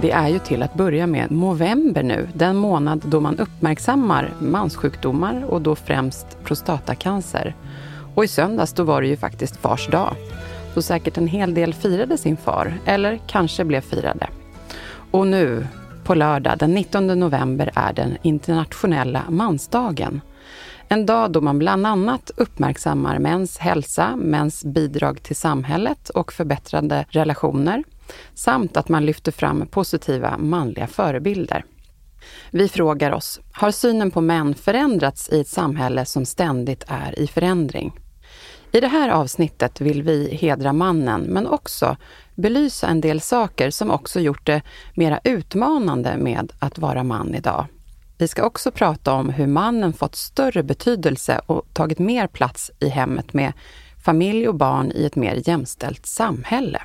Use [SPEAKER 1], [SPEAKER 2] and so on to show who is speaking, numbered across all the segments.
[SPEAKER 1] Det är ju till att börja med november nu, den månad då man uppmärksammar manssjukdomar och då främst prostatacancer. Och i söndags då var det ju faktiskt fars dag. Då säkert en hel del firade sin far, eller kanske blev firade. Och nu, på lördag den 19 november, är den internationella mansdagen. En dag då man bland annat uppmärksammar mäns hälsa, mäns bidrag till samhället och förbättrade relationer samt att man lyfter fram positiva manliga förebilder. Vi frågar oss, har synen på män förändrats i ett samhälle som ständigt är i förändring? I det här avsnittet vill vi hedra mannen, men också belysa en del saker som också gjort det mera utmanande med att vara man idag. Vi ska också prata om hur mannen fått större betydelse och tagit mer plats i hemmet med familj och barn i ett mer jämställt samhälle.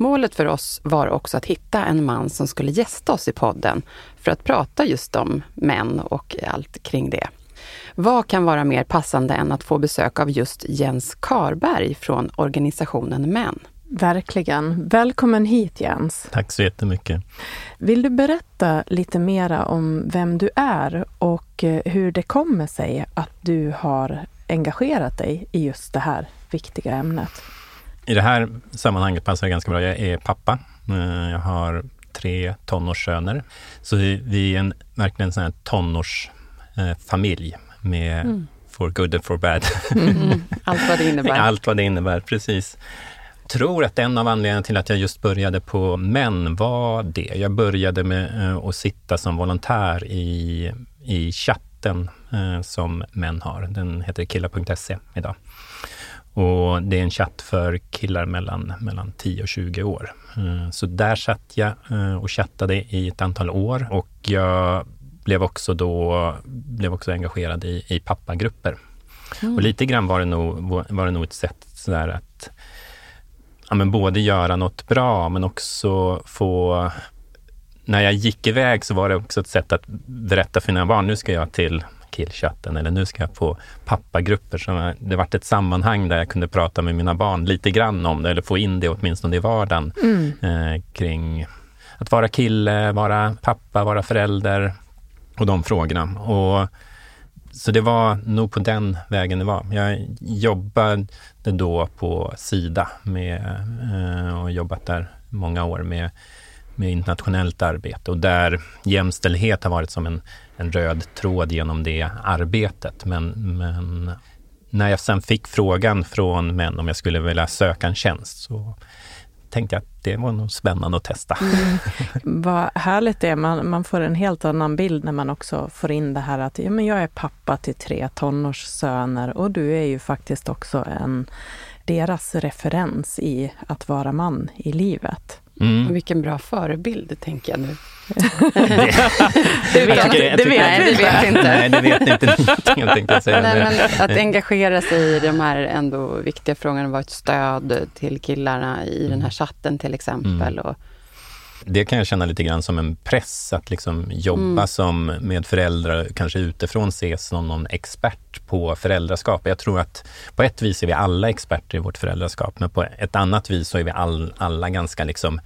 [SPEAKER 1] Målet för oss var också att hitta en man som skulle gästa oss i podden för att prata just om män och allt kring det. Vad kan vara mer passande än att få besök av just Jens Karberg från organisationen Män?
[SPEAKER 2] Verkligen. Välkommen hit Jens.
[SPEAKER 3] Tack så jättemycket.
[SPEAKER 2] Vill du berätta lite mera om vem du är och eh, hur det kommer sig att du har engagerat dig i just det här viktiga ämnet?
[SPEAKER 3] I det här sammanhanget passar det ganska bra. Jag är pappa. Eh, jag har tre tonårssöner. Så vi är en, verkligen en tonårsfamilj med mm. for good and for bad.
[SPEAKER 1] Mm. Allt vad det innebär.
[SPEAKER 3] Allt vad det innebär, precis. Jag tror att en av anledningarna till att jag just började på män var det. Jag började med eh, att sitta som volontär i, i chatten eh, som män har. Den heter killar.se idag. Och det är en chatt för killar mellan, mellan 10 och 20 år. Eh, så där satt jag eh, och chattade i ett antal år och jag blev också då blev också engagerad i, i pappagrupper. Mm. Och lite grann var det nog, var det nog ett sätt sådär att ja, men både göra något bra men också få när jag gick iväg så var det också ett sätt att berätta för mina barn, nu ska jag till killchatten eller nu ska jag på pappagrupper. Så det vart ett sammanhang där jag kunde prata med mina barn lite grann om det eller få in det åtminstone i vardagen mm. eh, kring att vara kille, vara pappa, vara förälder och de frågorna. Och, så det var nog på den vägen det var. Jag jobbade då på Sida med, eh, och jobbat där många år med med internationellt arbete och där jämställdhet har varit som en, en röd tråd genom det arbetet. Men, men när jag sen fick frågan från män om jag skulle vilja söka en tjänst så tänkte jag att det var nog spännande att testa. Mm.
[SPEAKER 2] Vad härligt det är. Man, man får en helt annan bild när man också får in det här att ja, men jag är pappa till tre tonårssöner och du är ju faktiskt också en deras referens i att vara man i livet.
[SPEAKER 1] Mm. Och vilken bra förebild, tänker jag nu.
[SPEAKER 2] det vet, tycker, det vet,
[SPEAKER 1] nej, det vet inte.
[SPEAKER 3] Nej, det vet inte någonting, tänkte jag säga.
[SPEAKER 1] Nej, men att engagera sig i de här ändå viktiga frågorna, vara ett stöd till killarna i den här chatten till exempel. Mm. Och,
[SPEAKER 3] det kan jag känna lite grann som en press att liksom jobba mm. som med föräldrar, kanske utifrån ses som någon expert på föräldraskap. Jag tror att på ett vis är vi alla experter i vårt föräldraskap, men på ett annat vis så är vi all, alla ganska liksom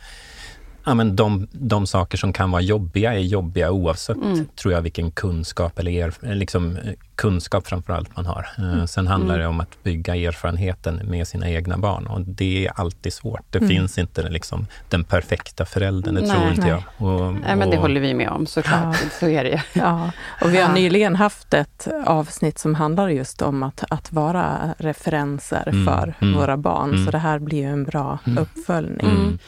[SPEAKER 3] ja, men de, de saker som kan vara jobbiga är jobbiga oavsett,
[SPEAKER 1] Mm.
[SPEAKER 3] tror jag, vilken kunskap eller er, liksom, eh, kunskap framförallt man har. Eh,
[SPEAKER 1] Mm.
[SPEAKER 3] Sen handlar det om att bygga erfarenheten med sina egna barn och det är alltid svårt. Det
[SPEAKER 2] Mm.
[SPEAKER 3] finns inte liksom, den perfekta föräldern, det
[SPEAKER 1] Nej.
[SPEAKER 3] tror inte
[SPEAKER 2] Nej.
[SPEAKER 3] jag. Och,
[SPEAKER 1] Nej, men det
[SPEAKER 3] och-
[SPEAKER 1] håller vi med om såklart. Så är det ju.
[SPEAKER 2] Ja, och vi har
[SPEAKER 1] Ja.
[SPEAKER 2] nyligen haft ett avsnitt som handlar just om att, att vara referenser
[SPEAKER 3] Mm,
[SPEAKER 2] för
[SPEAKER 3] mm,
[SPEAKER 2] våra barn.
[SPEAKER 3] mm.
[SPEAKER 2] Så det här blir ju en bra
[SPEAKER 3] Mm.
[SPEAKER 2] uppföljning.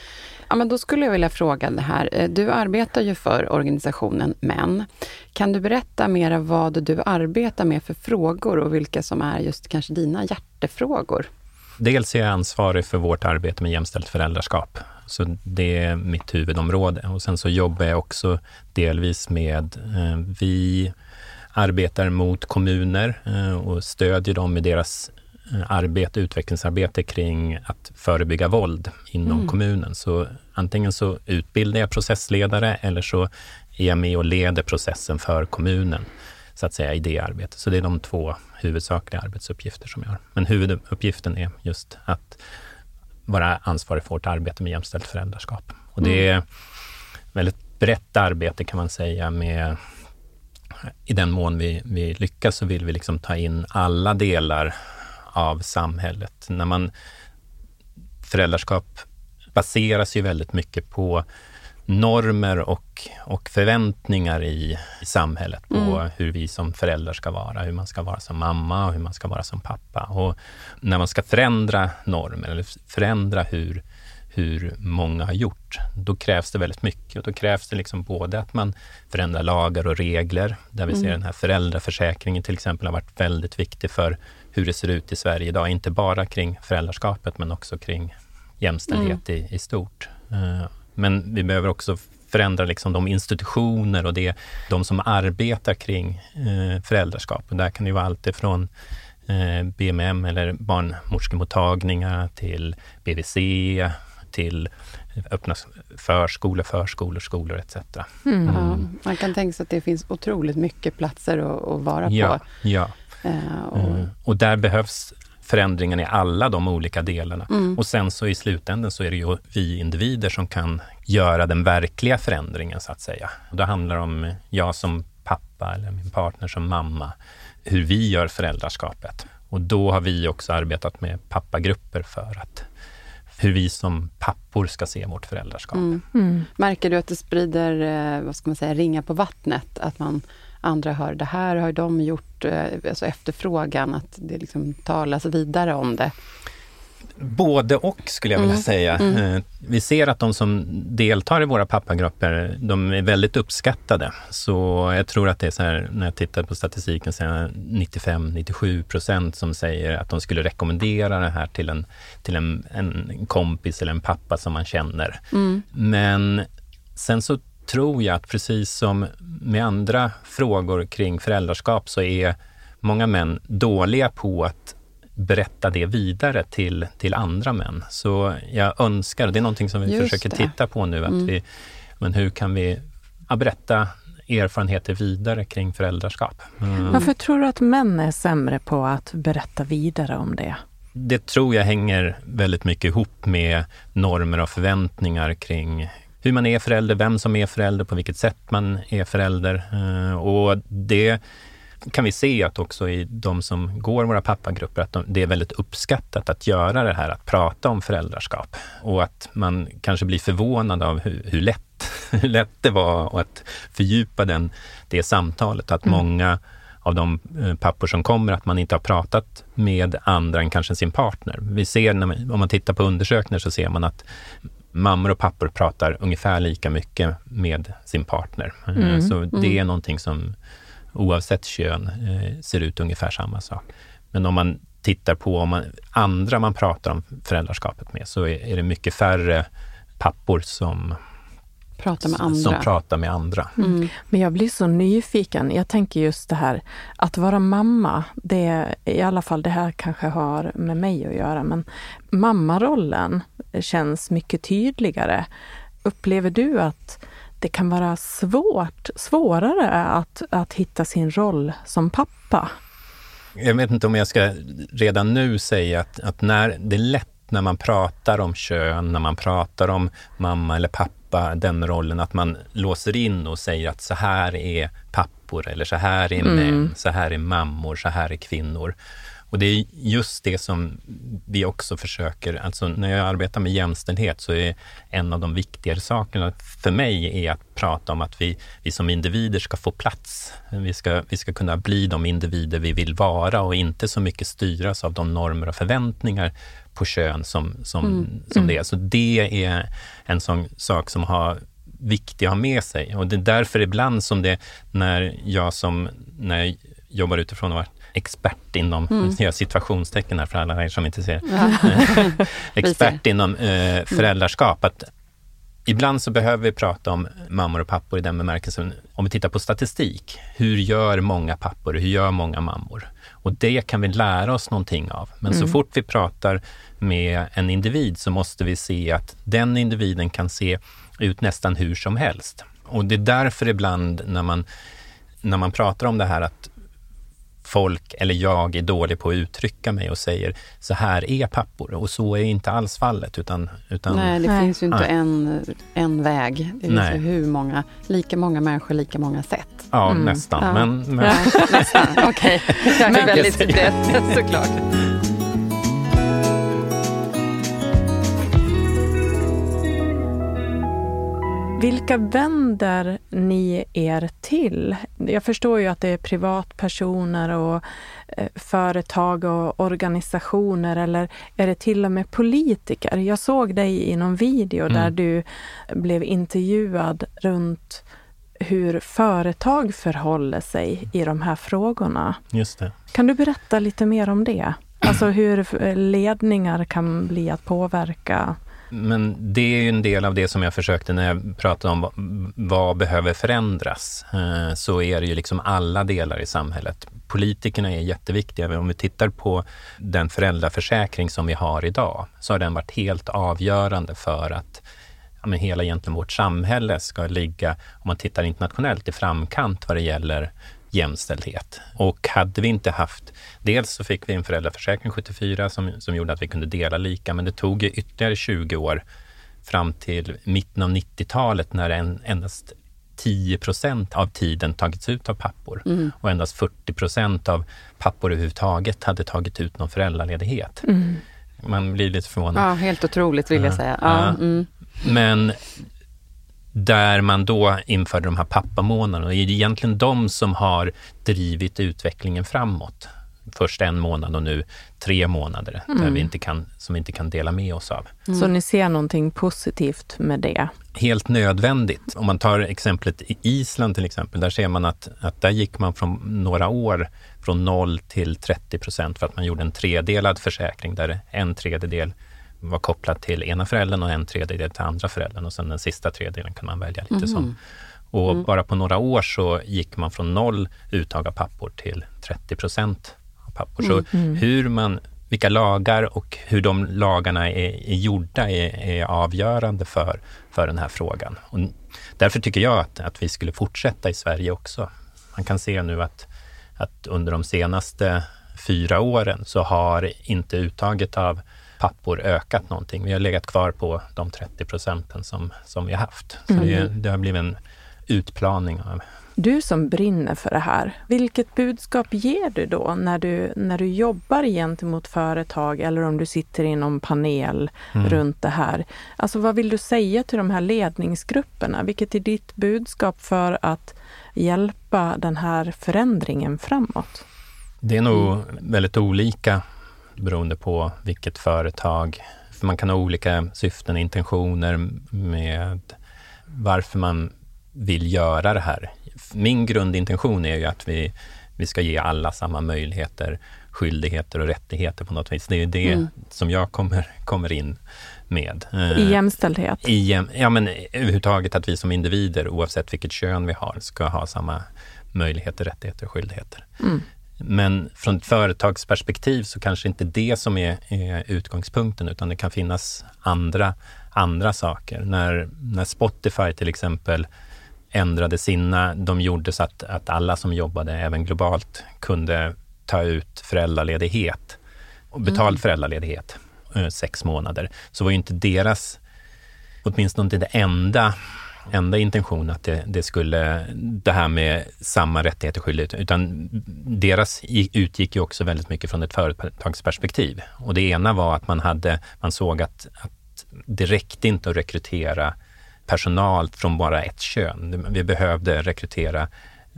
[SPEAKER 1] Ja, men då skulle jag vilja fråga det här. Eh, du arbetar ju för organisationen MÄN. Kan du berätta mer vad du arbetar med för frågor och vilka som är just kanske dina hjärtefrågor?
[SPEAKER 3] Dels är jag ansvarig för vårt arbete med jämställt föräldraskap. Så det är mitt huvudområde. Och sen så jobbar jag också delvis med, eh, vi arbetar mot kommuner eh, och stödjer dem i deras arbete, utvecklingsarbete kring att förebygga våld inom
[SPEAKER 1] Mm.
[SPEAKER 3] kommunen. Så antingen så utbildar jag processledare eller så är jag med och leder processen för kommunen så att säga i det arbetet. Så det är de två huvudsakliga arbetsuppgifter som jag har. Men huvuduppgiften är just att vara ansvarig för vårt arbete med jämställt föräldraskap. Och det är väldigt brett arbete kan man säga med i den mån vi, vi lyckas så vill vi liksom ta in alla delar av samhället. När man, föräldraskap baseras ju väldigt mycket på normer och, och förväntningar i, i samhället på
[SPEAKER 1] Mm.
[SPEAKER 3] hur vi som föräldrar ska vara, hur man ska vara som mamma och hur man ska vara som pappa. Och när man ska förändra normer eller förändra hur, hur många har gjort, då krävs det väldigt mycket. Och då krävs det liksom både att man förändrar lagar och regler, där vi ser den här föräldraförsäkringen till exempel har varit väldigt viktig för hur det ser ut i Sverige idag, inte bara kring föräldraskapet men också kring jämställdhet i, i stort. Eh, Men vi behöver också förändra liksom de institutioner och det, de som arbetar kring eh, föräldraskap. Och där kan det vara allt ifrån eh, BMM eller barnmorskemottagningar till BVC, till öppna förskolor, förskolor, skolor etc.
[SPEAKER 2] Mm.
[SPEAKER 1] Ja, man kan tänka sig att det finns otroligt mycket platser att, att vara
[SPEAKER 3] Ja,
[SPEAKER 1] på.
[SPEAKER 3] ja.
[SPEAKER 1] Eh, och,
[SPEAKER 3] Mm. Och där behövs förändringen i alla de olika delarna.
[SPEAKER 1] Mm.
[SPEAKER 3] Och sen så i slutändan så är det ju vi individer som kan göra den verkliga förändringen så att säga. Och det handlar om jag som pappa eller min partner som mamma, hur vi gör föräldraskapet. Och då har vi också arbetat med pappagrupper för att hur vi som pappor ska se vårt föräldraskap.
[SPEAKER 1] Mm.
[SPEAKER 2] Mm.
[SPEAKER 1] Märker du att det sprider, eh, vad ska man säga, ringar på vattnet? Att man andra hör, det här har de gjort, eh, alltså efterfrågan, att det liksom talas vidare om det.
[SPEAKER 3] Både och skulle jag vilja
[SPEAKER 1] Mm,
[SPEAKER 3] säga.
[SPEAKER 1] mm.
[SPEAKER 3] Eh, Vi ser att de som deltar i våra pappagrupper, de är väldigt uppskattade. Så jag tror att det är så här, när jag tittar på statistiken, så är det 95-97 procent som säger att de skulle rekommendera det här till, en, till en, en kompis eller en pappa som man känner.
[SPEAKER 1] Mm.
[SPEAKER 3] Men sen så tror jag att precis som med andra frågor kring föräldraskap så är många män dåliga på att berätta det vidare till, till andra män. Så jag önskar, och det är någonting som vi
[SPEAKER 1] Just
[SPEAKER 3] försöker
[SPEAKER 1] det.
[SPEAKER 3] titta på nu, att
[SPEAKER 1] Mm.
[SPEAKER 3] vi, men hur kan vi ja, berätta erfarenheter vidare kring föräldraskap? Mm.
[SPEAKER 2] Varför tror du att män är sämre på att berätta vidare om det?
[SPEAKER 3] Det tror jag hänger väldigt mycket ihop med normer och förväntningar kring hur man är förälder, vem som är förälder, på vilket sätt man är förälder. Eh, Och det kan vi se att också i de som går våra pappagrupper, att de, det är väldigt uppskattat att göra det här, att prata om föräldraskap. Och att man kanske blir förvånad av hur, hur, lätt, hur lätt det var att fördjupa den, det samtalet. Att många av de eh, pappor som kommer, att man inte har pratat med andra än kanske sin partner. Vi ser, när man, om man tittar på undersökningar så ser man att mammor och pappor pratar ungefär lika mycket med sin partner. Eh,
[SPEAKER 2] Mm,
[SPEAKER 3] Så det är någonting som oavsett kön eh, ser ut ungefär samma sak. Men om man tittar på om man, andra man pratar om föräldraskapet med så är, är det mycket färre pappor som,
[SPEAKER 1] Prata med
[SPEAKER 3] som
[SPEAKER 1] andra.
[SPEAKER 3] pratar med andra.
[SPEAKER 1] Mm.
[SPEAKER 2] Men jag blir så nyfiken. Jag tänker just det här att vara mamma, det i alla fall det här kanske har med mig att göra, men mammarollen känns mycket tydligare. Upplever du att det kan vara svårt, svårare att, att hitta sin roll som pappa?
[SPEAKER 3] Jag vet inte om jag ska redan nu säga att, att när det är lätt när man pratar om kön, när man pratar om mamma eller pappa, den rollen att man låser in och säger att så här är pappor eller så här är
[SPEAKER 2] Mm.
[SPEAKER 3] män, så här är mammor, så här är kvinnor. Och det är just det som vi också försöker, alltså när jag arbetar med jämställdhet så är en av de viktigare sakerna för mig är att prata om att vi, vi som individer ska få plats. Vi ska, vi ska kunna bli de individer vi vill vara och inte så mycket styras av de normer och förväntningar på kön som, som, som det är. Så det är en sån sak som har viktig att ha med sig. Och det är därför ibland som det, när jag som, när jag jobbar utifrån vara expert inom, mm. jag situationstecken här för alla er som inte ser, expert inom eh, föräldraskap, att ibland så behöver vi prata om mammor och pappor i den bemärkelsen, om vi tittar på statistik, hur gör många pappor, hur gör många mammor? Och det kan vi lära oss någonting av. Men mm. så fort vi pratar med en individ så måste vi se att den individen kan se ut nästan hur som helst. Och det är därför ibland när man, när man pratar om det här att folk eller jag är dålig på att uttrycka mig och säger så här är pappor och så är inte alls fallet. Utan, utan,
[SPEAKER 1] nej, det
[SPEAKER 2] nej.
[SPEAKER 1] finns ju inte en, en väg. Det finns
[SPEAKER 3] Nej.
[SPEAKER 1] ju hur många, lika många människor, lika många sätt.
[SPEAKER 3] Ja,
[SPEAKER 2] Mm.
[SPEAKER 3] nästan.
[SPEAKER 1] Ja.
[SPEAKER 3] Men, men,
[SPEAKER 1] Ja, nästan. Okej, jag är
[SPEAKER 3] Men-
[SPEAKER 1] väldigt brett såklart.
[SPEAKER 2] Vilka vänder ni er till? Jag förstår ju att det är privatpersoner och eh, företag och organisationer eller är det till och med politiker? Jag såg dig i någon video där
[SPEAKER 3] Mm.
[SPEAKER 2] du blev intervjuad runt hur företag förhåller sig i de här frågorna.
[SPEAKER 3] just det.
[SPEAKER 2] Kan du berätta lite mer om det? Alltså hur ledningar kan bli att påverka
[SPEAKER 3] men det är ju en del av det som jag försökte när jag pratade om vad, vad behöver förändras. Eh, så är det ju liksom alla delar i samhället. Politikerna är jätteviktiga. Om vi tittar på den föräldraförsäkring som vi har idag, så har den varit helt avgörande för att ja, men hela egentligen vårt samhälle ska ligga, om man tittar internationellt, i framkant vad det gäller jämställdhet. Och hade vi inte haft, dels så fick vi en föräldraförsäkring 74 som, som gjorde att vi kunde dela lika, men det tog ytterligare 20 år fram till mitten av 90-talet när en, endast 10 procent av tiden tagits ut av pappor och endast 40 procent av pappor överhuvudtaget hade tagit ut någon föräldraledighet. Man blir lite förvånad.
[SPEAKER 1] Ja, helt otroligt vill jag
[SPEAKER 3] Ja.
[SPEAKER 1] säga.
[SPEAKER 3] Ja.
[SPEAKER 1] Ja, mm.
[SPEAKER 3] Men där man då införde de här pappamånaderna, det är egentligen de som har drivit utvecklingen framåt. Först en månad och nu tre månader, där vi inte kan, som vi inte kan dela med oss av.
[SPEAKER 2] Så ni ser någonting positivt med det?
[SPEAKER 3] Helt nödvändigt. Om man tar exemplet i Island till exempel, där ser man att, att där gick man från några år från 0 till 30 procent för att man gjorde en tredelad försäkring där en tredjedel var kopplad till ena föräldern och en tredjedel till andra föräldern och sen den sista tredjedelen kan man välja lite som. Och bara på några år så gick man från noll uttag av pappor till 30 procent av pappor. Så hur man, vilka lagar och hur de lagarna är, är gjorda är, är avgörande för, för den här frågan. Och därför tycker jag att, att vi skulle fortsätta i Sverige också. Man kan se nu att, att under de senaste fyra åren så har inte uttaget av pappor ökat någonting. Vi har legat kvar på de 30 procenten som, som vi har haft. Så det, det har blivit en utplaning av
[SPEAKER 2] Du som brinner för det här, vilket budskap ger du då när du, när du jobbar gentemot företag eller om du sitter i någon panel runt det här? Alltså vad vill du säga till de här ledningsgrupperna? Vilket är ditt budskap för att hjälpa den här förändringen framåt?
[SPEAKER 3] Det är nog väldigt olika beroende på vilket företag. För man kan ha olika syften intentioner med varför man vill göra det här. Min grundintention är ju att vi, vi ska ge alla samma möjligheter, skyldigheter och rättigheter på något vis. Det är det som jag kommer, kommer in med. Eh,
[SPEAKER 2] I jämställdhet?
[SPEAKER 3] i, jäm- ja, men överhuvudtaget att vi som individer, oavsett vilket kön vi har, ska ha samma möjligheter, rättigheter och skyldigheter. Men från ett företagsperspektiv så kanske inte det som är, är utgångspunkten, utan det kan finnas andra, andra saker. När, när Spotify till exempel ändrade sina, de gjorde så att, att alla som jobbade, även globalt, kunde ta ut föräldraledighet, och betald föräldraledighet eh, sex månader, så var ju inte deras, åtminstone inte det enda enda intention att det, det, skulle, det här med samma rättigheter och skyldigheter, utan deras utgick ju också väldigt mycket från ett företagsperspektiv. Och det ena var att man, hade, man såg att, att det räckte inte att rekrytera personal från bara ett kön. Vi behövde rekrytera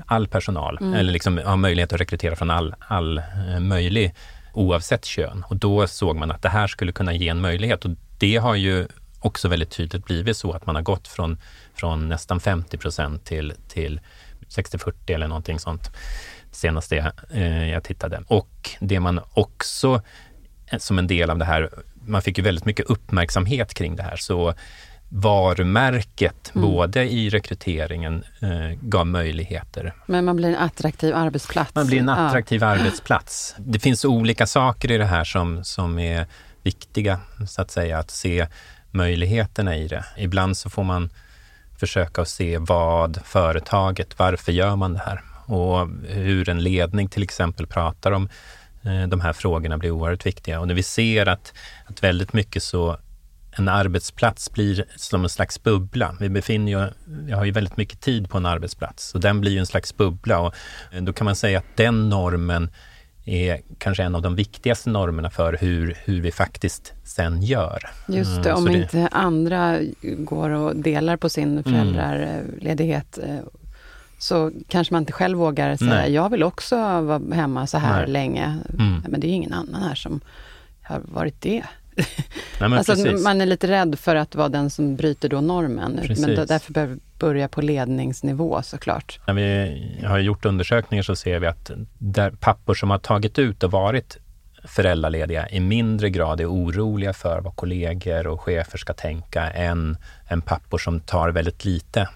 [SPEAKER 3] all personal, mm. eller liksom ha möjlighet att rekrytera från all, all eh, möjlig, oavsett kön. Och då såg man att det här skulle kunna ge en möjlighet och det har ju också väldigt tydligt blivit så att man har gått från, från nästan 50 procent till, till 60-40 eller någonting sånt senast jag, eh, jag tittade. Och det man också eh, som en del av det här, man fick ju väldigt mycket uppmärksamhet kring det här, så varumärket, mm. både i rekryteringen, eh, gav möjligheter.
[SPEAKER 1] Men man blir en attraktiv arbetsplats.
[SPEAKER 3] Man blir en attraktiv ja. arbetsplats. Det finns olika saker i det här som, som är viktiga, så att säga, att se möjligheterna i det. Ibland så får man försöka att se vad företaget, varför gör man det här? Och hur en ledning till exempel pratar om eh, de här frågorna blir oerhört viktiga. Och när vi ser att, att väldigt mycket så en arbetsplats blir som en slags bubbla. Vi befinner ju, jag har ju väldigt mycket tid på en arbetsplats och den blir ju en slags bubbla och eh, då kan man säga att den normen är kanske en av de viktigaste normerna för hur, hur vi faktiskt sen gör.
[SPEAKER 1] Just det, mm, om det... inte andra går och delar på sin mm. föräldraledighet mm. så kanske man inte själv vågar säga, Nej. jag vill också vara hemma så här Nej. länge. Mm. Men det är ingen annan här som har varit det. Nej, alltså, man är lite rädd för att vara den som bryter då normen. Precis. Men då, därför behöver vi börja på ledningsnivå såklart.
[SPEAKER 3] När vi har gjort undersökningar så ser vi att där pappor som har tagit ut och varit föräldralediga i mindre grad är oroliga för vad kollegor och chefer ska tänka än, än pappor som tar väldigt lite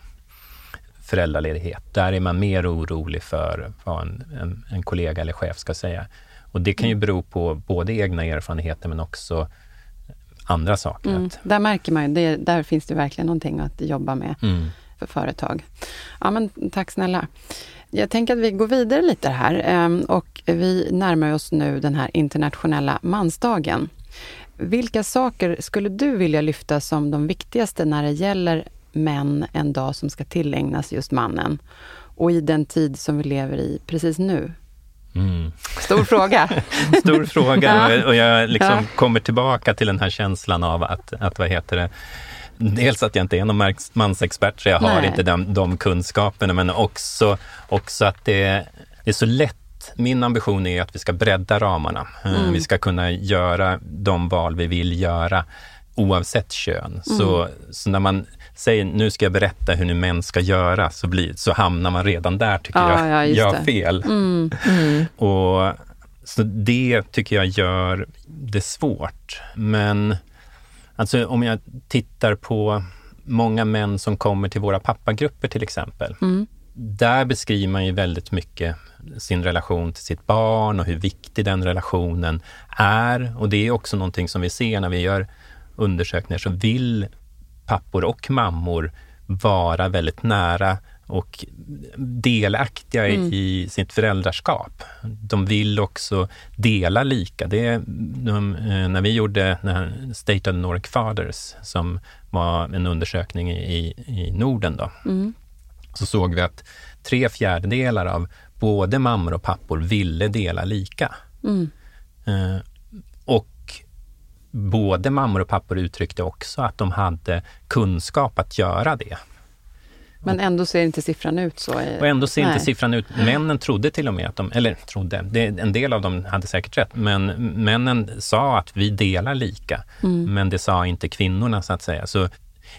[SPEAKER 3] föräldraledighet. Där är man mer orolig för vad en, en, en kollega eller chef ska säga. Och det kan ju bero på både egna erfarenheter men också andra saker. Mm,
[SPEAKER 1] där märker man ju, det, där finns det verkligen någonting att jobba med mm. för företag. Ja, men tack snälla. Jag tänker att vi går vidare lite här ehm, och vi närmar oss nu den här internationella mansdagen. Vilka saker skulle du vilja lyfta som de viktigaste när det gäller män en dag som ska tillägnas just mannen? Och i den tid som vi lever i precis nu, Mm. Stor fråga.
[SPEAKER 3] Stor fråga ja. och jag liksom ja. kommer tillbaka till den här känslan av att, att vad heter det, dels att jag inte är någon mansexpert, så jag Nej. har inte de, de kunskaperna, men också, också att det, det är så lätt min ambition är att vi ska bredda ramarna. Eh, mm. Vi ska kunna göra de val vi vill göra oavsett kön. Mm. Så, så när man säger nu ska jag berätta hur ni män ska göra, så, blir, så hamnar man redan där, tycker ja, jag, ja, gör fel. Mm. Mm. Och, så det tycker jag gör det svårt. Men alltså, om jag tittar på många män som kommer till våra pappagrupper till exempel. Mm. Där beskriver man ju väldigt mycket sin relation till sitt barn och hur viktig den relationen är. Och det är också någonting som vi ser när vi gör undersökningar, så vill pappor och mammor vara väldigt nära och delaktiga mm. i sitt föräldraskap. De vill också dela lika. Det de, eh, när vi gjorde State of the Nordic Fathers, som var en undersökning i, i Norden, då, mm. så såg vi att tre fjärdedelar av både mammor och pappor ville dela lika. Mm. Eh, och både mammor och pappor uttryckte också att de hade kunskap att göra det.
[SPEAKER 1] Men ändå ser inte siffran ut så?
[SPEAKER 3] Och ändå ser Nej. inte siffran ut. Männen trodde till och med att de, eller trodde, det, en del av dem hade säkert rätt, men männen sa att vi delar lika. Mm. Men det sa inte kvinnorna så att säga. Så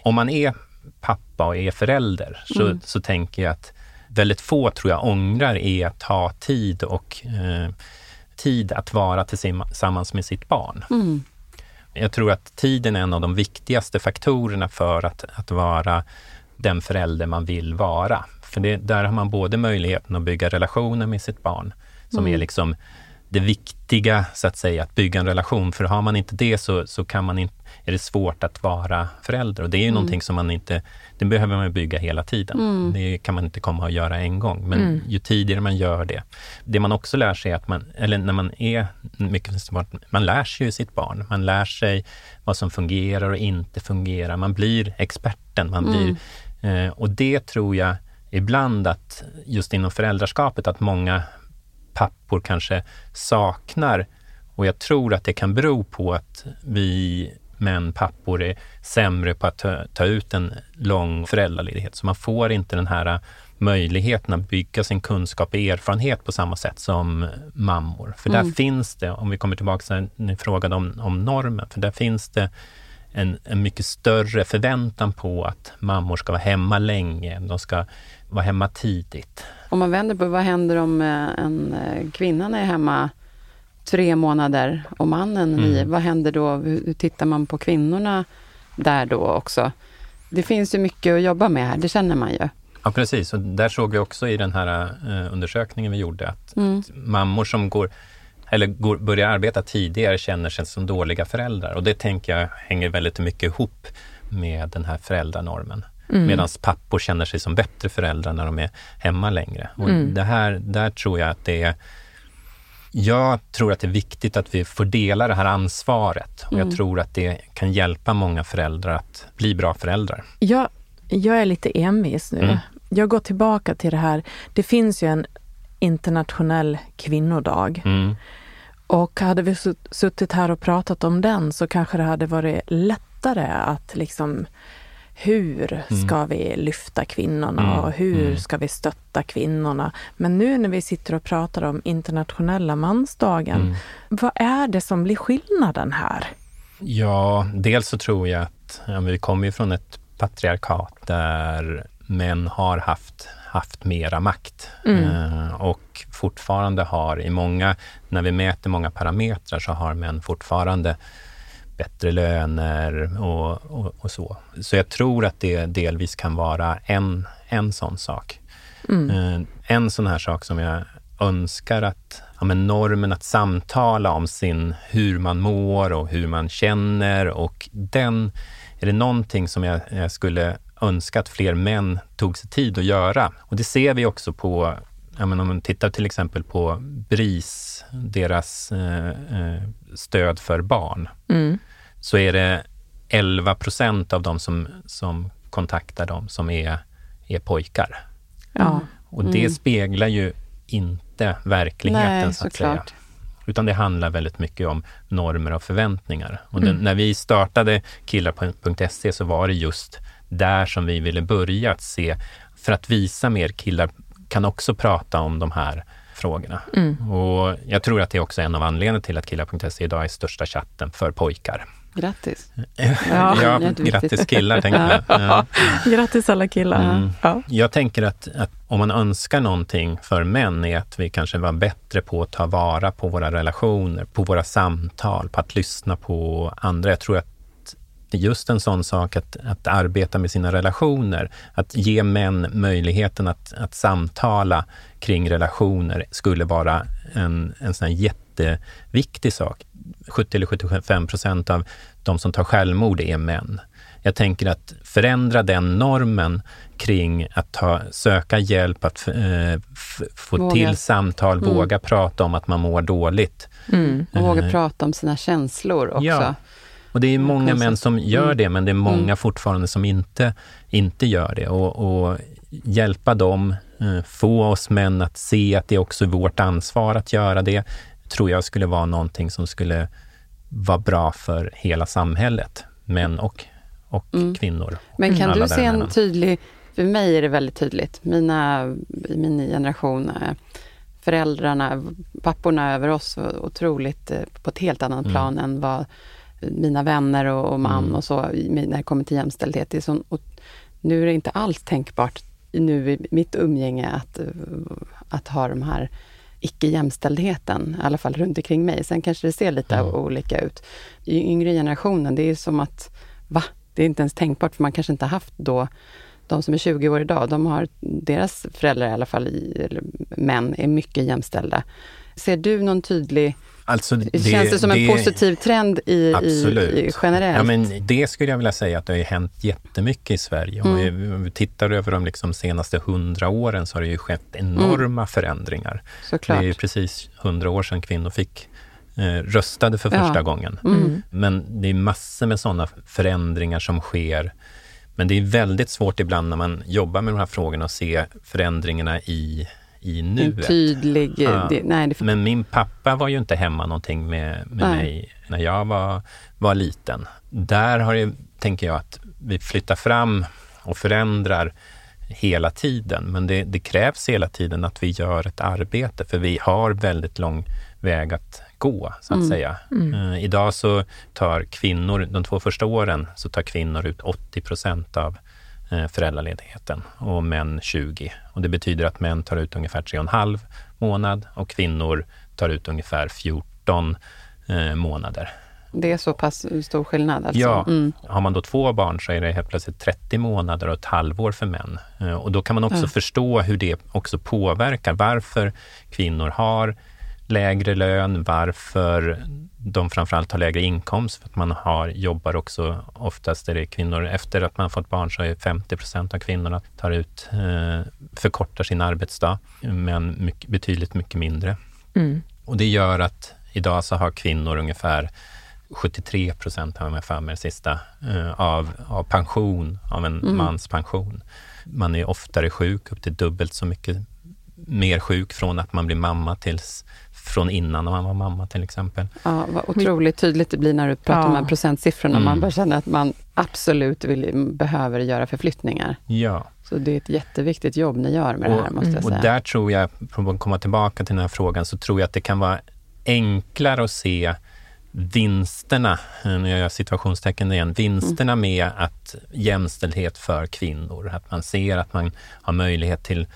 [SPEAKER 3] om man är pappa och är förälder så, mm. så tänker jag att väldigt få tror jag ångrar är att ha tid och eh, tid att vara tillsammans med sitt barn. Mm. Jag tror att tiden är en av de viktigaste faktorerna för att, att vara den förälder man vill vara. För det, där har man både möjligheten att bygga relationer med sitt barn, som mm. är liksom det viktiga, så att säga, att bygga en relation. För har man inte det så, så kan man inte, är det svårt att vara förälder. Och det är ju mm. någonting som man inte, det behöver man bygga hela tiden. Mm. Det kan man inte komma och göra en gång. Men mm. ju tidigare man gör det. Det man också lär sig, att man, eller när man är mycket man lär sig ju sitt barn. Man lär sig vad som fungerar och inte fungerar. Man blir experten. Man blir, mm. eh, och det tror jag ibland att just inom föräldraskapet, att många pappor kanske saknar. Och jag tror att det kan bero på att vi män, pappor, är sämre på att ta, ta ut en lång föräldraledighet. Så man får inte den här möjligheten att bygga sin kunskap och erfarenhet på samma sätt som mammor. För mm. där finns det, om vi kommer tillbaka till ni frågade om, om normen, för där finns det en, en mycket större förväntan på att mammor ska vara hemma länge, de ska vara hemma tidigt.
[SPEAKER 1] Om man vänder på vad händer om eh, en eh, kvinna är hemma tre månader och mannen mm. nio, vad händer då? Hur tittar man på kvinnorna där då också? Det finns ju mycket att jobba med här, det känner man ju.
[SPEAKER 3] Ja, precis. Och där såg vi också i den här uh, undersökningen vi gjorde att, mm. att mammor som går eller går, börjar arbeta tidigare känner sig som dåliga föräldrar. Och det tänker jag hänger väldigt mycket ihop med den här föräldranormen. Mm. Medan pappor känner sig som bättre föräldrar när de är hemma längre. Och mm. det här, där tror jag att det är jag tror att det är viktigt att vi får dela det här ansvaret och mm. jag tror att det kan hjälpa många föräldrar att bli bra föräldrar.
[SPEAKER 2] Jag, jag är lite envis nu. Mm. Jag går tillbaka till det här. Det finns ju en internationell kvinnodag. Mm. Och hade vi suttit här och pratat om den så kanske det hade varit lättare att liksom hur mm. ska vi lyfta kvinnorna mm. och hur mm. ska vi stötta kvinnorna? Men nu när vi sitter och pratar om internationella mansdagen, mm. vad är det som blir skillnaden här?
[SPEAKER 3] Ja, dels så tror jag att ja, vi kommer ju från ett patriarkat där män har haft, haft mera makt mm. eh, och fortfarande har i många, när vi mäter många parametrar så har män fortfarande bättre löner och, och, och, så. Så jag tror att det delvis kan vara en, en sån sak. Mm. Eh, en sån här sak som jag önskar att ja, men normen att samtala om sin, hur man mår och hur man känner och den, är det någonting som jag, jag skulle önska att fler män tog sig tid att göra. Och det ser vi också på Ja, men om man tittar till exempel på BRIS, deras eh, eh, stöd för barn, mm. så är det 11 procent av de som, som kontaktar dem som är, är pojkar. Ja. Och det mm. speglar ju inte verkligheten, Nej, så att säga. Klart. Utan det handlar väldigt mycket om normer och förväntningar. Och den, mm. när vi startade killar.se så var det just där som vi ville börja att se, för att visa mer killar kan också prata om de här frågorna. Mm. Och jag tror att det är också en av anledningarna till att killar.se idag är största chatten för pojkar.
[SPEAKER 1] Grattis!
[SPEAKER 3] ja, ja grattis killar, tänker jag. Ja.
[SPEAKER 2] Grattis alla killar! Mm. Ja.
[SPEAKER 3] Jag tänker att, att, om man önskar någonting för män är att vi kanske var bättre på att ta vara på våra relationer, på våra samtal, på att lyssna på andra. Jag tror att just en sån sak att, att arbeta med sina relationer, att ge män möjligheten att, att samtala kring relationer skulle vara en, en sån här jätteviktig sak. 70 eller 75 procent av de som tar självmord är män. Jag tänker att förändra den normen kring att ta, söka hjälp, att eh, få våga. till samtal, mm. våga prata om att man mår dåligt.
[SPEAKER 1] Mm. Och våga eh. prata om sina känslor också. Ja.
[SPEAKER 3] Och det är många konstigt. män som gör mm. det, men det är många mm. fortfarande som inte, inte gör det. Och, och hjälpa dem, eh, få oss män att se att det är också vårt ansvar att göra det, tror jag skulle vara någonting som skulle vara bra för hela samhället, män och, och mm. kvinnor.
[SPEAKER 1] Men kan du se en tydlig, för mig är det väldigt tydligt, mina, i min generation, eh, föräldrarna, papporna över oss, otroligt eh, på ett helt annat mm. plan än vad mina vänner och, och man mm. och så, när det kommer till jämställdhet. Det är så, nu är det inte alls tänkbart nu i mitt umgänge att, att ha de här icke-jämställdheten, i alla fall runt omkring mig. Sen kanske det ser lite mm. olika ut. I yngre generationen, det är som att, va? Det är inte ens tänkbart, för man kanske inte haft då de som är 20 år idag, de har, deras föräldrar i alla fall, män, är mycket jämställda. Ser du någon tydlig
[SPEAKER 3] Alltså det,
[SPEAKER 1] Känns det som en positiv trend i, i, i, generellt?
[SPEAKER 3] Ja, men det skulle jag vilja säga att det har hänt jättemycket i Sverige. Mm. Om vi tittar över de liksom senaste hundra åren så har det ju skett enorma mm. förändringar.
[SPEAKER 1] Såklart.
[SPEAKER 3] Det är ju precis hundra år sedan kvinnor fick eh, röstade för första ja. gången.
[SPEAKER 1] Mm.
[SPEAKER 3] Men det är massor med sådana förändringar som sker. Men det är väldigt svårt ibland när man jobbar med de här frågorna att se förändringarna i i nuet.
[SPEAKER 1] En tydlig... Ja. Det, nej, det...
[SPEAKER 3] Men min pappa var ju inte hemma någonting med, med mig när jag var, var liten. Där har det, tänker jag, att vi flyttar fram och förändrar hela tiden. Men det, det, krävs hela tiden att vi gör ett arbete, för vi har väldigt lång väg att gå, så att mm. säga. Mm. Uh, idag så tar kvinnor, de två första åren, så tar kvinnor ut 80 procent av föräldraledigheten och män 20. Och det betyder att män tar ut ungefär 3,5 månad och kvinnor tar ut ungefär 14 uh, månader.
[SPEAKER 1] Det är så pass stor skillnad? Alltså.
[SPEAKER 3] Ja. Mm. Har man då två barn så är det helt plötsligt 30 månader och ett halvår för män. Och då kan man också ja. förstå hur det också påverkar varför kvinnor har lägre lön, varför de framförallt har lägre inkomst, för att man har, jobbar också, oftast är det kvinnor, efter att man fått barn så är 50 procent av kvinnorna tar ut, eh, förkortar sin arbetsdag, men mycket, betydligt mycket mindre.
[SPEAKER 1] Mm.
[SPEAKER 3] Och det gör att idag så har kvinnor ungefär 73 procent, har jag för mig, sista, eh, av, av pension, av en mm. mans pension. Man är oftare sjuk, upp till dubbelt så mycket mer sjuk från att man blir mamma tills från innan när man var mamma till exempel.
[SPEAKER 1] Ja, vad otroligt tydligt det blir när du pratar ja. om de här procentsiffrorna. Mm. Man bara känner att man absolut vill, behöver göra förflyttningar.
[SPEAKER 3] Ja.
[SPEAKER 1] Så det är ett jätteviktigt jobb ni gör med och, det här, måste jag säga.
[SPEAKER 3] Och där tror jag, för att komma tillbaka till den här frågan, så tror jag att det kan vara enklare att se vinsterna, nu gör jag situationstecken igen, vinsterna mm. med att jämställdhet för kvinnor, att man ser att man har möjlighet till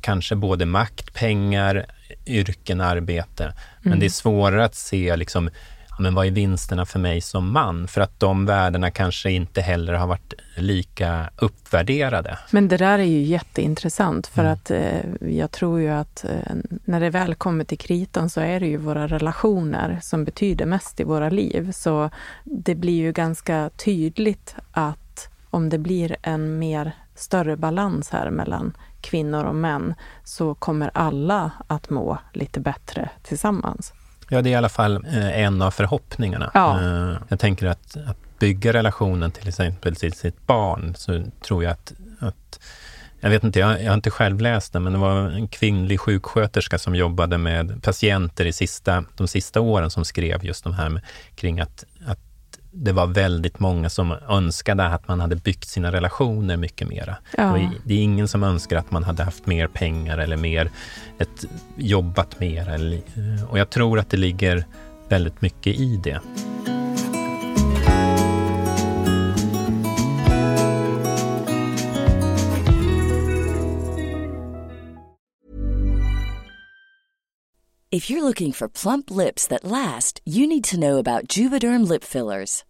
[SPEAKER 3] kanske både makt, pengar, yrken, arbete. Mm. Men det är svårare att se liksom, men vad är vinsterna för mig som man? För att de värdena kanske inte heller har varit lika uppvärderade.
[SPEAKER 2] Men det där är ju jätteintressant för mm. att eh, jag tror ju att eh, när det väl kommer till kritan så är det ju våra relationer som betyder mest i våra liv. Så det blir ju ganska tydligt att om det blir en mer större balans här mellan kvinnor och män så kommer alla att må lite bättre tillsammans.
[SPEAKER 3] Ja, det är i alla fall eh, en av förhoppningarna.
[SPEAKER 2] Ja.
[SPEAKER 3] Eh, jag tänker att, att bygga relationen till exempel till sitt barn, så tror jag att, att jag vet inte, jag, jag har inte själv läst det, men det var en kvinnlig sjuksköterska som jobbade med patienter i sista, de sista åren som skrev just de här med, kring att, att det var väldigt många som önskade att man hade byggt sina relationer mycket mera.
[SPEAKER 1] Ja.
[SPEAKER 3] Det är ingen som önskar att man hade haft mer pengar eller mer, ett, jobbat mer. och jag tror att det ligger väldigt mycket i det.
[SPEAKER 4] If you're looking for plump lips that last, you need to know about Juvederm lip fillers.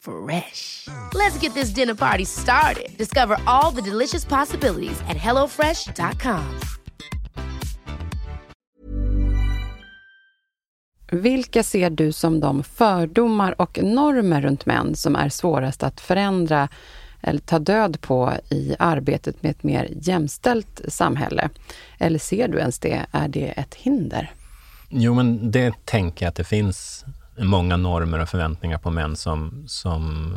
[SPEAKER 5] Fresh. Let's get this dinner party started. Discover all the delicious possibilities at hellofresh.com.
[SPEAKER 1] Vilka ser du som de fördomar och normer runt män som är svårast att förändra eller ta död på i arbetet med ett mer jämställt samhälle? Eller ser du ens det? Är det ett hinder?
[SPEAKER 3] Jo, men det tänker jag att det finns många normer och förväntningar på män som, som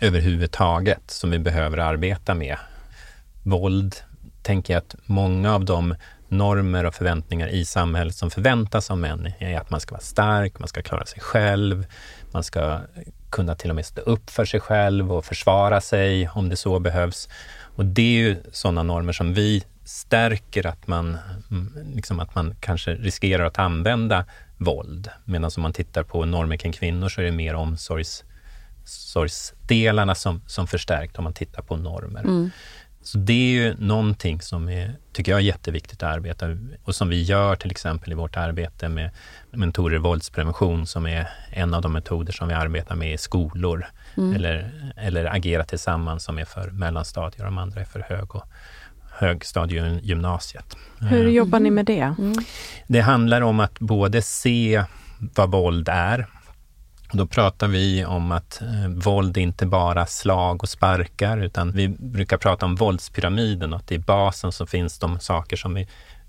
[SPEAKER 3] överhuvudtaget som vi behöver arbeta med. Våld, tänker jag att många av de normer och förväntningar i samhället som förväntas av män är att man ska vara stark, man ska klara sig själv, man ska kunna till och med stå upp för sig själv och försvara sig om det så behövs. Och det är ju sådana normer som vi stärker att man, liksom att man kanske riskerar att använda våld. Medan om man tittar på normer kring kvinnor så är det mer omsorgsdelarna som, som förstärkt om man tittar på normer. Mm. Så det är ju någonting som är, tycker jag är jätteviktigt att arbeta och som vi gör till exempel i vårt arbete med mentorer i våldsprevention som är en av de metoder som vi arbetar med i skolor mm. eller, eller Agera tillsammans som är för mellanstadier och de andra är för hög och högstadiegymnasiet.
[SPEAKER 2] Hur eh, jobbar ni med det? Mm.
[SPEAKER 3] Det handlar om att både se vad våld är då pratar vi om att eh, våld är inte bara slag och sparkar, utan vi brukar prata om våldspyramiden och att i basen så finns de saker som vi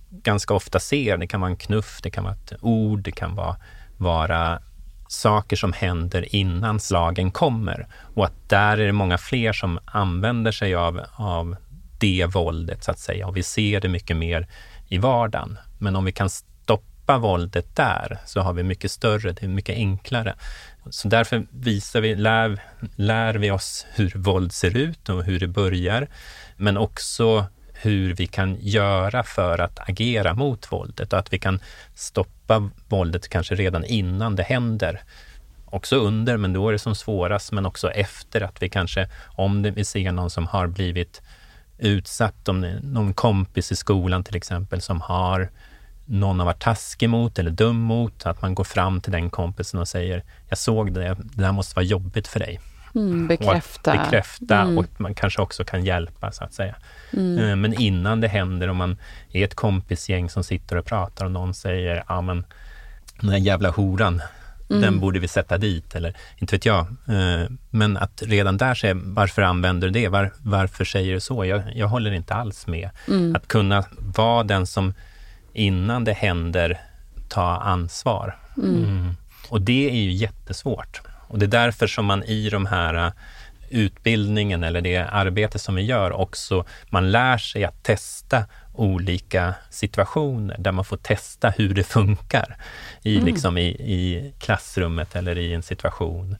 [SPEAKER 3] ganska ofta ser. Det kan vara en knuff, det kan vara ett ord, det kan vara, vara saker som händer innan slagen kommer. Och att där är det många fler som använder sig av, av det våldet, så att säga. Och vi ser det mycket mer i vardagen. Men om vi kan stoppa våldet där så har vi mycket större, det är mycket enklare. Så därför visar vi, lär, lär vi oss hur våld ser ut och hur det börjar, men också hur vi kan göra för att agera mot våldet och att vi kan stoppa våldet kanske redan innan det händer. Också under, men då är det som svårast, men också efter att vi kanske, om vi ser någon som har blivit utsatt, om någon kompis i skolan till exempel som har någon har varit taskig mot eller dum mot, att man går fram till den kompisen och säger, jag såg det, det här måste vara jobbigt för dig.
[SPEAKER 1] Mm, bekräfta.
[SPEAKER 3] Och bekräfta mm. och man kanske också kan hjälpa så att säga. Mm. Eh, men innan det händer, om man är ett kompisgäng som sitter och pratar och någon säger, ja men den där jävla horan, den mm. borde vi sätta dit eller inte vet jag. Eh, men att redan där säga, varför använder du det? Var, varför säger du så? Jag, jag håller inte alls med. Mm. Att kunna vara den som innan det händer ta ansvar. Mm. Mm. Och det är ju jättesvårt. Och det är därför som man i de här äh, utbildningen eller det arbete som vi gör också, man lär sig att testa olika situationer där man får testa hur det funkar i, mm. liksom i, i klassrummet eller i en situation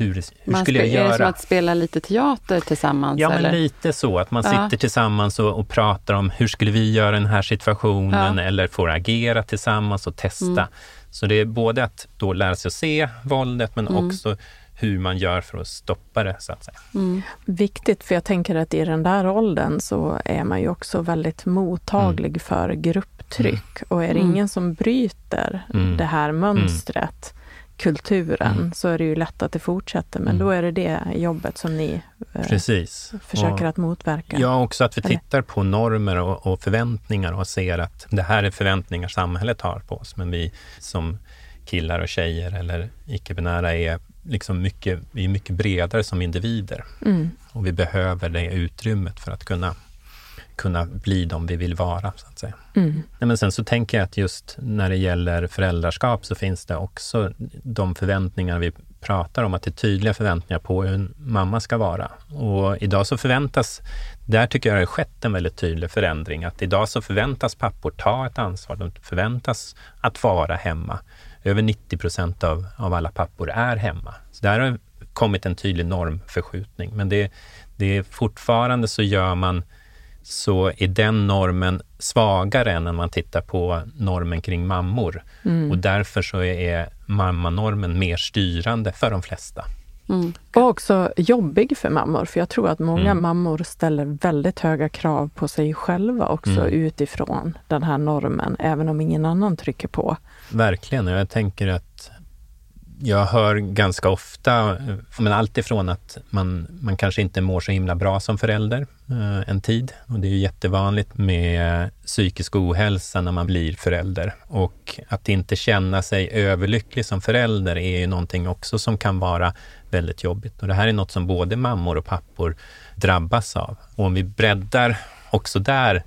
[SPEAKER 3] hur, hur man skulle jag göra? Är
[SPEAKER 1] det som att spela lite teater tillsammans?
[SPEAKER 3] Ja,
[SPEAKER 1] eller?
[SPEAKER 3] men lite så. Att man ja. sitter tillsammans och, och, pratar om hur skulle vi göra den här situationen ja. eller får agera tillsammans och testa. Mm. Så det är både att då lära sig att se våldet men mm. också hur man gör för att stoppa det, så att säga. Mm.
[SPEAKER 2] Viktigt, för jag tänker att i den där åldern så är man ju också väldigt mottaglig mm. för grupptryck. Mm. Och är det mm. ingen som bryter mm. det här mönstret kulturen mm. så är det ju lätt att det fortsätter. Men mm. då är det det jobbet som ni eh, Precis. försöker och, att motverka.
[SPEAKER 3] Ja, också att vi Eller? tittar på normer och, och, förväntningar och ser att det här är förväntningar samhället har på oss. Men vi som killar och tjejer eller icke-binära är liksom mycket, vi är mycket bredare som individer. Mm. Och vi behöver det utrymmet för att kunna kunna bli de vi vill vara. så att säga. Mm. Nej, men sen så tänker jag att just när det gäller föräldraskap så finns det också de förväntningar vi pratar om, att det är tydliga förväntningar på hur en mamma ska vara. Och idag så förväntas, där tycker jag det har skett en väldigt tydlig förändring, att idag så förväntas pappor ta ett ansvar, de förväntas att vara hemma. Över 90 procent av, av alla pappor är hemma. Så där har kommit en tydlig normförskjutning, men det, det är fortfarande så gör man så är den normen svagare än när man tittar på normen kring mammor. Mm. Och därför så är mammanormen mer styrande för de flesta.
[SPEAKER 2] Mm. Och också jobbig för mammor, för jag tror att många mm. mammor ställer väldigt höga krav på sig själva också mm. utifrån den här normen, även om ingen annan trycker på.
[SPEAKER 3] Verkligen, och jag tänker att jag hör ganska ofta, men allt ifrån att man, man kanske inte mår så himla bra som förälder eh, en tid. Och det är ju jättevanligt med psykisk ohälsa när man blir förälder. Och att inte känna sig överlycklig som förälder är ju någonting också som kan vara väldigt jobbigt. Och det här är något som både mammor och pappor drabbas av. Och om vi breddar också där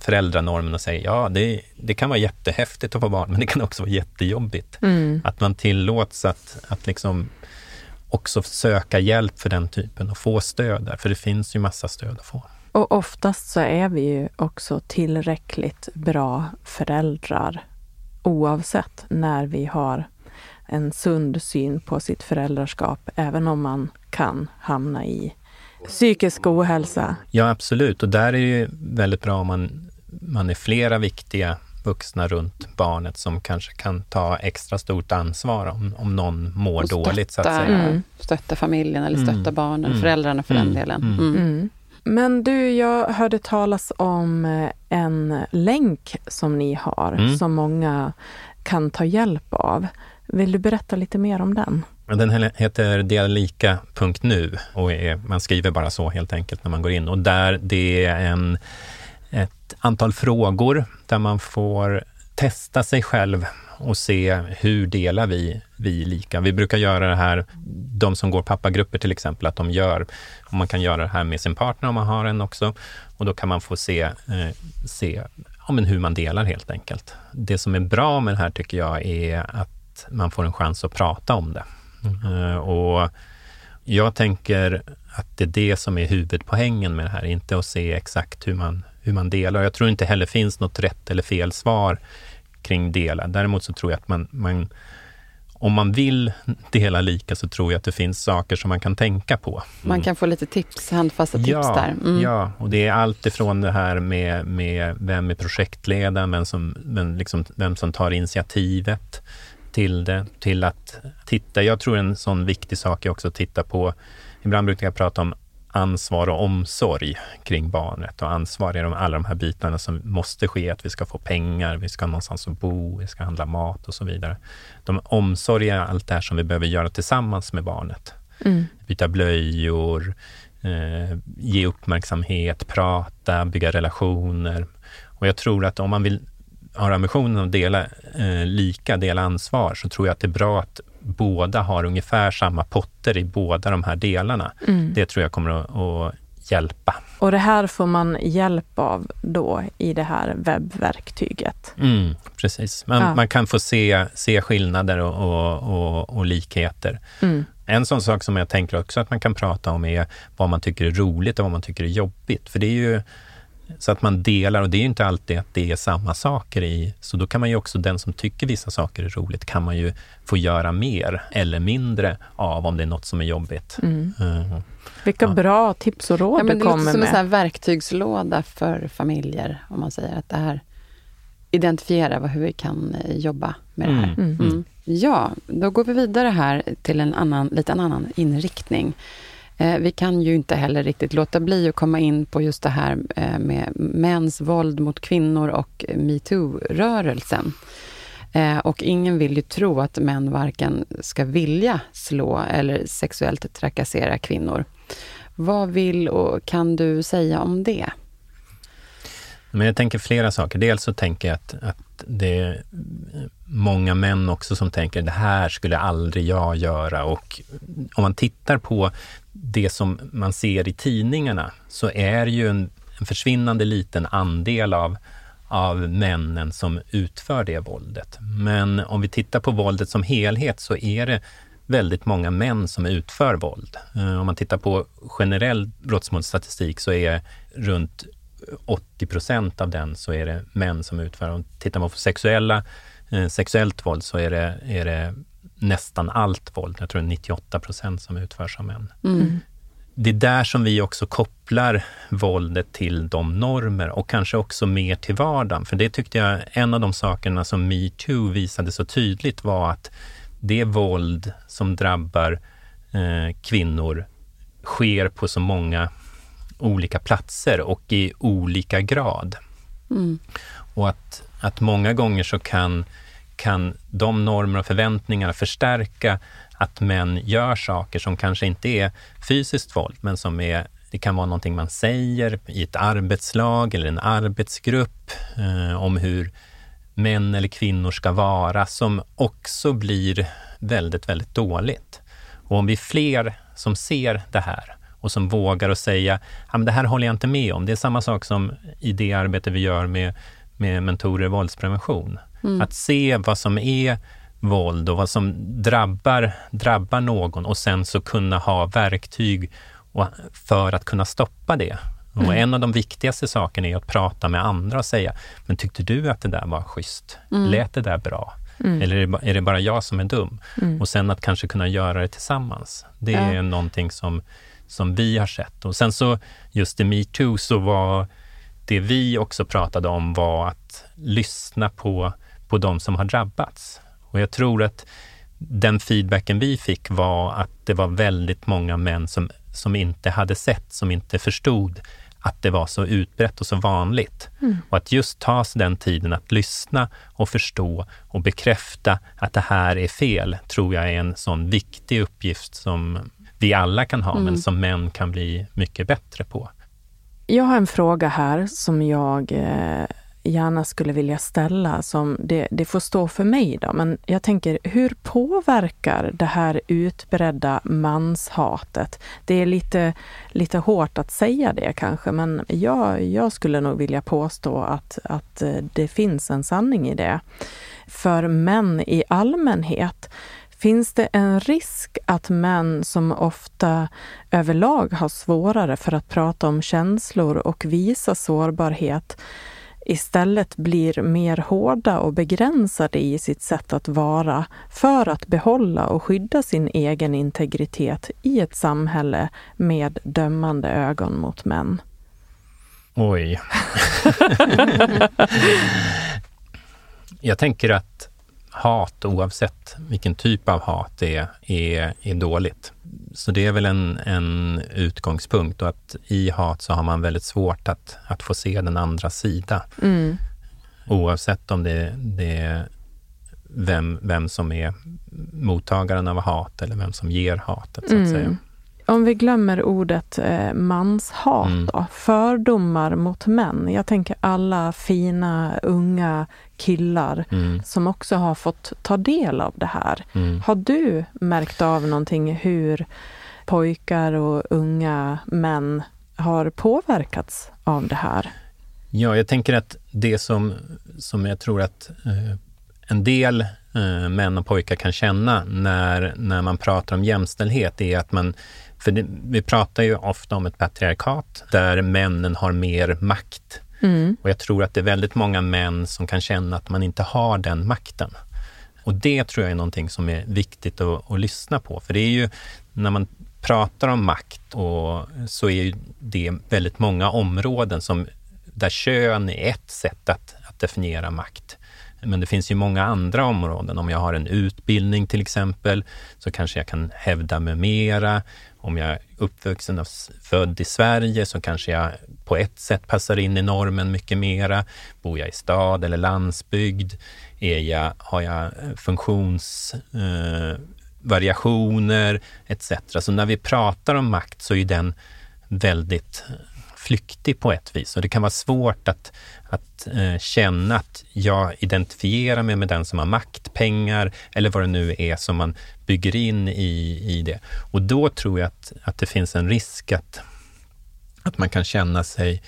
[SPEAKER 3] föräldranormen och säger ja, det, det kan vara jättehäftigt att få barn, men det kan också vara jättejobbigt. Mm. Att man tillåts att, att liksom också söka hjälp för den typen och få stöd där, för det finns ju massa stöd att få.
[SPEAKER 2] Och oftast så är vi ju också tillräckligt bra föräldrar oavsett när vi har en sund syn på sitt föräldraskap, även om man kan hamna i psykisk ohälsa.
[SPEAKER 3] Ja, absolut. Och där är det ju väldigt bra om man, man är flera viktiga vuxna runt barnet som kanske kan ta extra stort ansvar om, om någon mår stötta, dåligt. Så att säga.
[SPEAKER 1] Mm. Stötta familjen eller stötta mm. barnen, mm. föräldrarna för den mm. delen. Mm. Mm.
[SPEAKER 2] Men du, jag hörde talas om eh, en länk som ni har, som många kan ta hjälp av. Vill du berätta lite mer om den?
[SPEAKER 3] Den heter dialika.nu och är, man skriver bara så helt enkelt när man går in. Och där det är en, ett antal frågor där man får testa sig själv och se hur delar vi, vi lika. Vi brukar göra det här, de som går pappagrupper till exempel, att de gör, och man kan göra det här med sin partner om man har en också. Och då kan man få se, eh, se ja, men hur man delar helt enkelt. Det som är bra med det här tycker jag är att man får en chans att prata om det. Mm. Och jag tänker att det är det som är huvudpoängen med det här, inte att se exakt hur man, hur man delar. Jag tror inte heller finns något rätt eller fel svar kring dela. Däremot så tror jag att man, man om man vill dela lika så tror jag att det finns saker som man kan tänka på. Mm.
[SPEAKER 1] Man kan få lite tips, handfasta tips
[SPEAKER 3] ja,
[SPEAKER 1] där.
[SPEAKER 3] Mm. Ja, och det är allt ifrån det här med, med vem är projektledaren, vem som, vem, liksom, vem som tar initiativet, till det, till att titta. Jag tror en sån viktig sak är också att titta på, ibland brukar jag prata om ansvar och omsorg kring barnet och ansvar är alla de här bitarna som måste ske, att vi ska få pengar, vi ska ha någonstans att bo, vi ska handla mat och så vidare. De omsorg är allt det här som vi behöver göra tillsammans med barnet. Mm. Byta blöjor, eh, ge uppmärksamhet, prata, bygga relationer. Och jag tror att om man vill har ambitionen att dela eh, lika, dela ansvar, så tror jag att det är bra att båda har ungefär samma potter i båda de här delarna. Mm. Det tror jag kommer att, att hjälpa.
[SPEAKER 2] Och det här får man hjälp av då i det här webbverktyget?
[SPEAKER 3] Mm, precis. Man, ja. man kan få se, se skillnader och, och, och, och likheter. Mm. En sån sak som jag tänker också att man kan prata om är vad man tycker är roligt och vad man tycker är jobbigt. För det är ju så att man delar och det är ju inte alltid att det är samma saker i. Så då kan man ju också, den som tycker vissa saker är roligt, kan man ju få göra mer eller mindre av om det är något som är jobbigt. Mm. Uh,
[SPEAKER 2] Vilka ja. bra tips och råd ja, men du kommer med. Det
[SPEAKER 1] låter som en verktygslåda för familjer, om man säger att det här identifiera hur vi kan eh, jobba med det här. Mm. Mm. mm. Ja, då går vi vidare här till en annan, lite annan inriktning. Eh, vi kan ju inte heller riktigt låta bli att komma in på just det här eh, med mäns våld mot kvinnor och metoo-rörelsen. Eh, och ingen vill ju tro att män varken ska vilja slå eller sexuellt trakassera kvinnor. Vad vill och kan du säga om det?
[SPEAKER 3] Men jag tänker flera saker. Dels så tänker jag att, att det är många män också som tänker det här skulle aldrig jag göra. Och om man tittar på det som man ser i tidningarna så är ju en, en försvinnande liten andel av, av männen som utför det våldet. Men om vi tittar på våldet som helhet så är det väldigt många män som utför våld. Eh, om man tittar på generell brottsmålsstatistik så är runt 80 procent av den så är det män som utför. Om tittar man på sexuella, eh, sexuellt våld så är det, är det nästan allt våld, jag tror det är 98 procent som utförs av män. Mm. Det är där som vi också kopplar våldet till de normer och kanske också mer till vardagen. För det tyckte jag, en av de sakerna som metoo visade så tydligt var att det våld som drabbar eh, kvinnor sker på så många olika platser och i olika grad. Mm. Och att, att många gånger så kan kan de normer och förväntningar förstärka att män gör saker som kanske inte är fysiskt våld, men som är det kan vara någonting man säger i ett arbetslag eller en arbetsgrupp eh, om hur män eller kvinnor ska vara, som också blir väldigt, väldigt dåligt. Och om vi är fler som ser det här och som vågar att säga, ja, men det här håller jag inte med om. Det är samma sak som i det arbete vi gör med, med mentorer i våldsprevention. Mm. Att se vad som är våld och vad som drabbar, drabbar någon och sen så kunna ha verktyg för att kunna stoppa det. Mm. Och en av de viktigaste sakerna är att prata med andra och säga, men tyckte du att det där var schysst? Mm. Lät det där bra? Mm. Eller är det bara jag som är dum? Mm. Och sen att kanske kunna göra det tillsammans. Det ja. är någonting som, som vi har sett. Och sen så just i metoo så var det vi också pratade om var att lyssna på, på de som har drabbats. Och jag tror att den feedbacken vi fick var att det var väldigt många män som, som inte hade sett, som inte förstod att det var så utbrett och så vanligt. Mm. Och att just ta sig den tiden att lyssna och förstå och bekräfta att det här är fel, tror jag är en sån viktig uppgift som vi alla kan ha, mm. men som män kan bli mycket bättre på.
[SPEAKER 2] Jag har en fråga här som jag eh, gärna skulle vilja ställa, som det, det får stå för mig då, men jag tänker hur påverkar det här utbredda manshatet? Det är lite, lite hårt att säga det kanske, men jag, jag skulle nog vilja påstå att, att eh, det finns en sanning i det. För män i allmänhet Finns det en risk att män som ofta överlag har svårare för att prata om känslor och visa sårbarhet istället blir mer hårda och begränsade i sitt sätt att vara för att behålla och skydda sin egen integritet i ett samhälle med dömande ögon mot män.
[SPEAKER 3] Oj. Jag tänker att hat, oavsett vilken typ av hat det är, är, är dåligt. Så det är väl en, en utgångspunkt och att i hat så har man väldigt svårt att, att få se den andra sida. Mm. Oavsett om det, det är vem, vem som är mottagaren av hat eller vem som ger hatet, så att mm. säga.
[SPEAKER 2] Om vi glömmer ordet eh, manshat mm. då, fördomar mot män. Jag tänker alla fina unga killar mm. som också har fått ta del av det här. Mm. Har du märkt av någonting hur pojkar och unga män har påverkats av det här?
[SPEAKER 3] Ja, jag tänker att det som, som jag tror att eh, en del eh, män och pojkar kan känna när, när man pratar om jämställdhet är att man för det, vi pratar ju ofta om ett patriarkat där männen har mer makt. Mm. Och jag tror att det är väldigt många män som kan känna att man inte har den makten. Och det tror jag är någonting som är viktigt att, att lyssna på. För det är ju när man pratar om makt och så är det väldigt många områden som, där kön är ett sätt att, att definiera makt. Men det finns ju många andra områden. Om jag har en utbildning till exempel, så kanske jag kan hävda mig mera. Om jag är uppvuxen och född i Sverige så kanske jag på ett sätt passar in i normen mycket mera. Bor jag i stad eller landsbygd? Är jag, har jag funktionsvariationer eh, eh etc. Så när vi pratar om makt så är den väldigt flyktig på ett vis och det kan vara svårt att, att eh, känna att jag identifierar mig med den som har makt, pengar eller vad det nu är som man bygger in i, i det. Och då tror jag att, att det finns en risk att, att man kan känna sig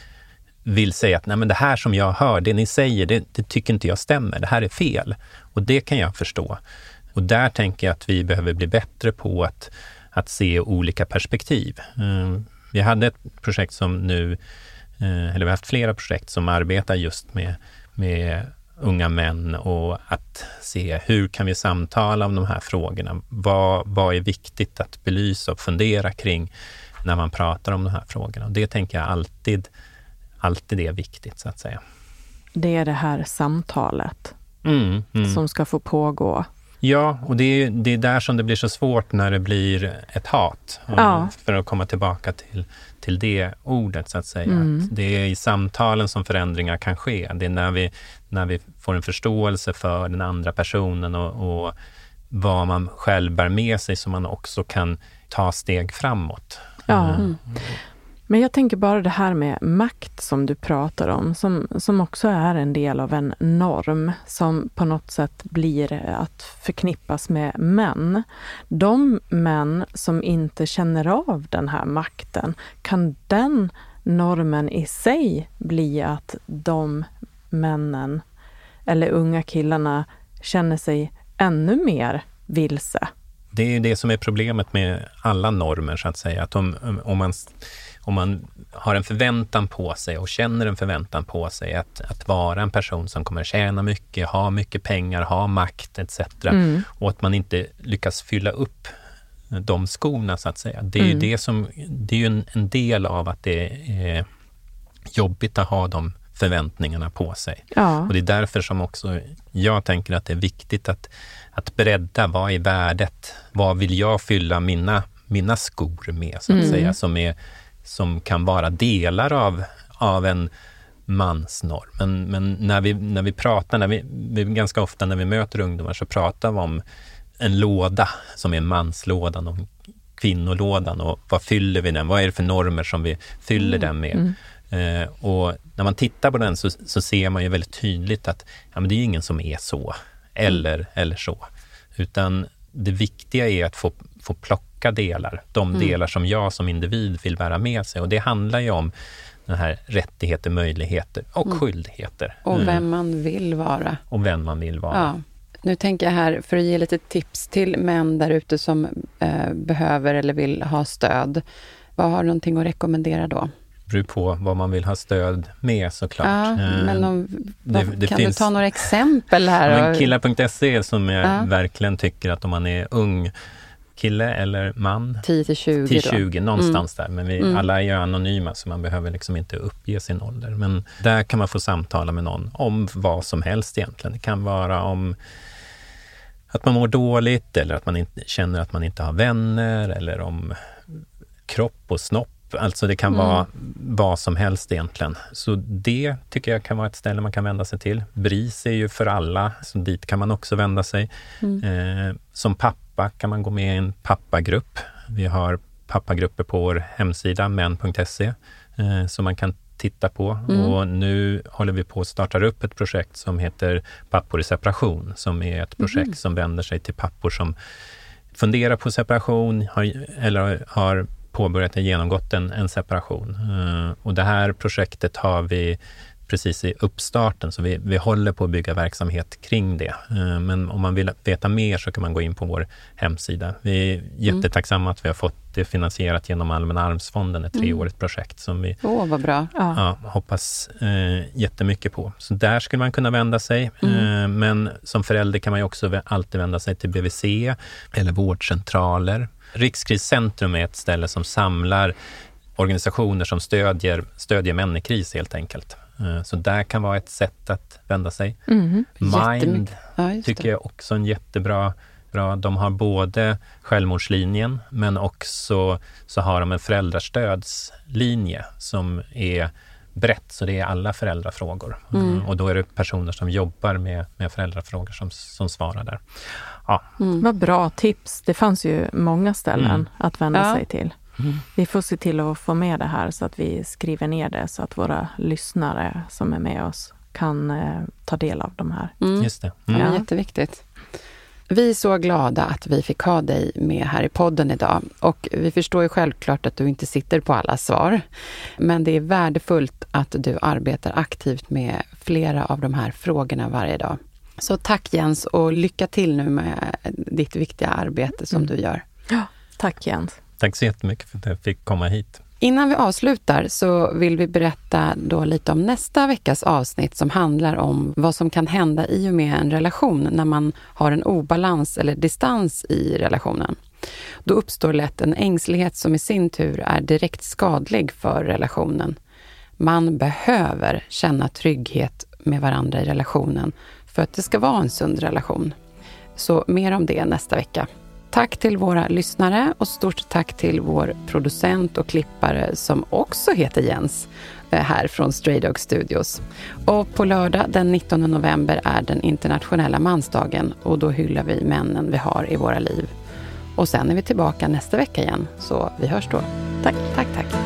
[SPEAKER 3] vill säga att Nej, men det här som jag hör, det ni säger, det, det tycker inte jag stämmer. Det här är fel. Och det kan jag förstå. Och där tänker jag att vi behöver bli bättre på att, att se olika perspektiv. Mm vi hade ett projekt som nu, eh, eller vi har haft flera projekt som arbetar just med, med unga män och att se hur kan vi samtala om de här frågorna? Vad, vad är viktigt att belysa och fundera kring när man pratar om de här frågorna? Det tänker jag alltid, alltid är viktigt så att säga.
[SPEAKER 2] Det är det här samtalet mm, mm. som ska få pågå
[SPEAKER 3] Ja, och det är, det är där som det blir så svårt när det blir ett hat.
[SPEAKER 2] Ja.
[SPEAKER 3] För att komma tillbaka till, till det ordet, så att säga.
[SPEAKER 2] Mm.
[SPEAKER 3] Att det är i samtalen som förändringar kan ske. Det är när vi, när vi får en förståelse för den andra personen och, och vad man själv bär med sig som man också kan ta steg framåt.
[SPEAKER 2] Ja.
[SPEAKER 3] Mm.
[SPEAKER 2] Men jag tänker bara det här med makt som du pratar om, som, som också är en del av en norm som på något sätt blir att förknippas med män. De män som inte känner av den här makten, kan den normen i sig bli att de männen eller unga killarna känner sig ännu mer vilse?
[SPEAKER 3] Det är ju det som är problemet med alla normer, så att säga. Att om, om, man, om man har en förväntan på sig och känner en förväntan på sig att, att vara en person som kommer tjäna mycket, ha mycket pengar, ha makt etc.
[SPEAKER 2] Mm.
[SPEAKER 3] Och att man inte lyckas fylla upp de skorna, så att säga. Det är ju,
[SPEAKER 2] Mm.
[SPEAKER 3] det som, det är ju en, en del av att det är jobbigt att ha de förväntningarna på sig.
[SPEAKER 2] Ja.
[SPEAKER 3] Och det är därför som också jag tänker att det är viktigt att, att bredda, vad är värdet? Vad vill jag fylla mina, mina skor med, så att
[SPEAKER 2] Mm.
[SPEAKER 3] säga, som, är, som kan vara delar av, av en mansnorm. Men, men när, vi, när vi pratar, när vi, ganska ofta när vi möter ungdomar så pratar vi om en låda som är manslådan och kvinnolådan och vad fyller vi den? Vad är det för normer som vi fyller den med?
[SPEAKER 2] Mm.
[SPEAKER 3] Eh, och när man tittar på den så, så ser man ju väldigt tydligt att ja, men det är ingen som är så, eller, eller så. Utan det viktiga är att få, få plocka delar, de
[SPEAKER 1] Mm.
[SPEAKER 3] delar som jag som individ vill bära med sig. Och det handlar ju om den här rättigheter, möjligheter och
[SPEAKER 1] Mm.
[SPEAKER 3] skyldigheter.
[SPEAKER 1] Och
[SPEAKER 3] Mm.
[SPEAKER 1] vem man vill vara.
[SPEAKER 3] och vem man vill vara.
[SPEAKER 1] Ja. Nu tänker jag här, för att ge lite tips till män där ute som eh, behöver eller vill ha stöd. Vad har du någonting att rekommendera då?
[SPEAKER 3] Det beror på vad man vill ha stöd med såklart.
[SPEAKER 1] Ja,
[SPEAKER 3] Eh,
[SPEAKER 1] men om,
[SPEAKER 3] det- det
[SPEAKER 1] kan
[SPEAKER 3] finns-
[SPEAKER 1] du ta några exempel här?
[SPEAKER 3] Ja, killar.se som jag
[SPEAKER 1] Ja.
[SPEAKER 3] verkligen tycker att om man är ung kille eller man
[SPEAKER 1] 10 till 20
[SPEAKER 3] till
[SPEAKER 1] då?
[SPEAKER 3] 20 någonstans där. Men vi,
[SPEAKER 1] Mm.
[SPEAKER 3] alla är ju anonyma så man behöver liksom inte uppge sin ålder. Men där kan man få samtala med någon om vad som helst egentligen. Det kan vara om att man mår dåligt eller att man inte, känner att man inte har vänner eller om kropp och snopp. Alltså det kan
[SPEAKER 1] Mm.
[SPEAKER 3] vara vad som helst egentligen. Så det tycker jag kan vara ett ställe man kan vända sig till. BRIS är ju för alla, så dit kan man också vända sig.
[SPEAKER 1] Mm.
[SPEAKER 3] Eh, som pappa kan man gå med i en pappagrupp. Vi har pappagrupper på vår hemsida män.se eh, som man kan titta på.
[SPEAKER 1] Mm.
[SPEAKER 3] Och nu håller vi på att starta upp ett projekt som heter Pappor i separation, som är ett projekt
[SPEAKER 1] Mhm.
[SPEAKER 3] som vänder sig till pappor som funderar på separation har, eller har påbörjat genomgått en, en separation. Eh, och det här projektet har vi precis i uppstarten, så vi, vi håller på att bygga verksamhet kring det. Eh, men om man vill veta mer så kan man gå in på vår hemsida. Vi är jättetacksamma att vi har fått det finansierat genom Allmänna arvsfonden, ett treårigt projekt som vi
[SPEAKER 1] Åh, vad bra.
[SPEAKER 2] Ja.
[SPEAKER 3] ja, hoppas eh, jättemycket på. Så där skulle man kunna vända sig. Eh, men som förälder kan man ju också alltid vända sig till BVC eller vårdcentraler. Rikskriscentrum är ett ställe som samlar organisationer som stödjer, stödjer män i kris helt enkelt. Eh, så där kan vara ett sätt att vända sig.
[SPEAKER 2] Mhm.
[SPEAKER 3] Mind.
[SPEAKER 1] Ja,
[SPEAKER 3] tycker jag också är en jättebra bra. De har både självmordslinjen men också så har de en föräldrastödslinje som är brett, så det är alla föräldrafrågor.
[SPEAKER 1] Mm.
[SPEAKER 3] Och då är det personer som jobbar med, med föräldrafrågor som, som svarar där. Ja,
[SPEAKER 1] Mm.
[SPEAKER 2] Vad bra tips. Det fanns ju många ställen
[SPEAKER 3] Mm.
[SPEAKER 2] att vända
[SPEAKER 1] Ja.
[SPEAKER 2] sig till.
[SPEAKER 3] Mm.
[SPEAKER 2] Vi får se till att få med det här så att vi skriver ner det så att våra lyssnare som är med oss kan eh, ta del av de här.
[SPEAKER 1] Mm.
[SPEAKER 3] just det.
[SPEAKER 1] Ja,
[SPEAKER 3] Mm.
[SPEAKER 2] Ja.
[SPEAKER 1] Jätteviktigt. Vi är så glada att vi fick ha dig med här i podden idag. Och vi förstår ju självklart att du inte sitter på alla svar. Men det är värdefullt att du arbetar aktivt med flera av de här frågorna varje dag. Så tack Jens och lycka till nu med ditt viktiga arbete som
[SPEAKER 2] Mm.
[SPEAKER 1] du gör.
[SPEAKER 2] Tack Jens.
[SPEAKER 3] Tack så jättemycket för att jag fick komma hit.
[SPEAKER 1] Innan vi avslutar så vill vi berätta då lite om nästa veckas avsnitt som handlar om vad som kan hända i och med en relation när man har en obalans eller distans i relationen. Då uppstår lätt en ängslighet som i sin tur är direkt skadlig för relationen. Man behöver känna trygghet med varandra i relationen för att det ska vara en sund relation. Så mer om det nästa vecka. Tack till våra lyssnare och stort tack till vår producent och klippare som också heter Jens eh, här från Stray Dog Studios. Och på lördag den 19 november är den internationella mansdagen och då hyllar vi männen vi har i våra liv. Och sen är vi tillbaka nästa vecka igen, så vi hörs då. Tack, tack, tack.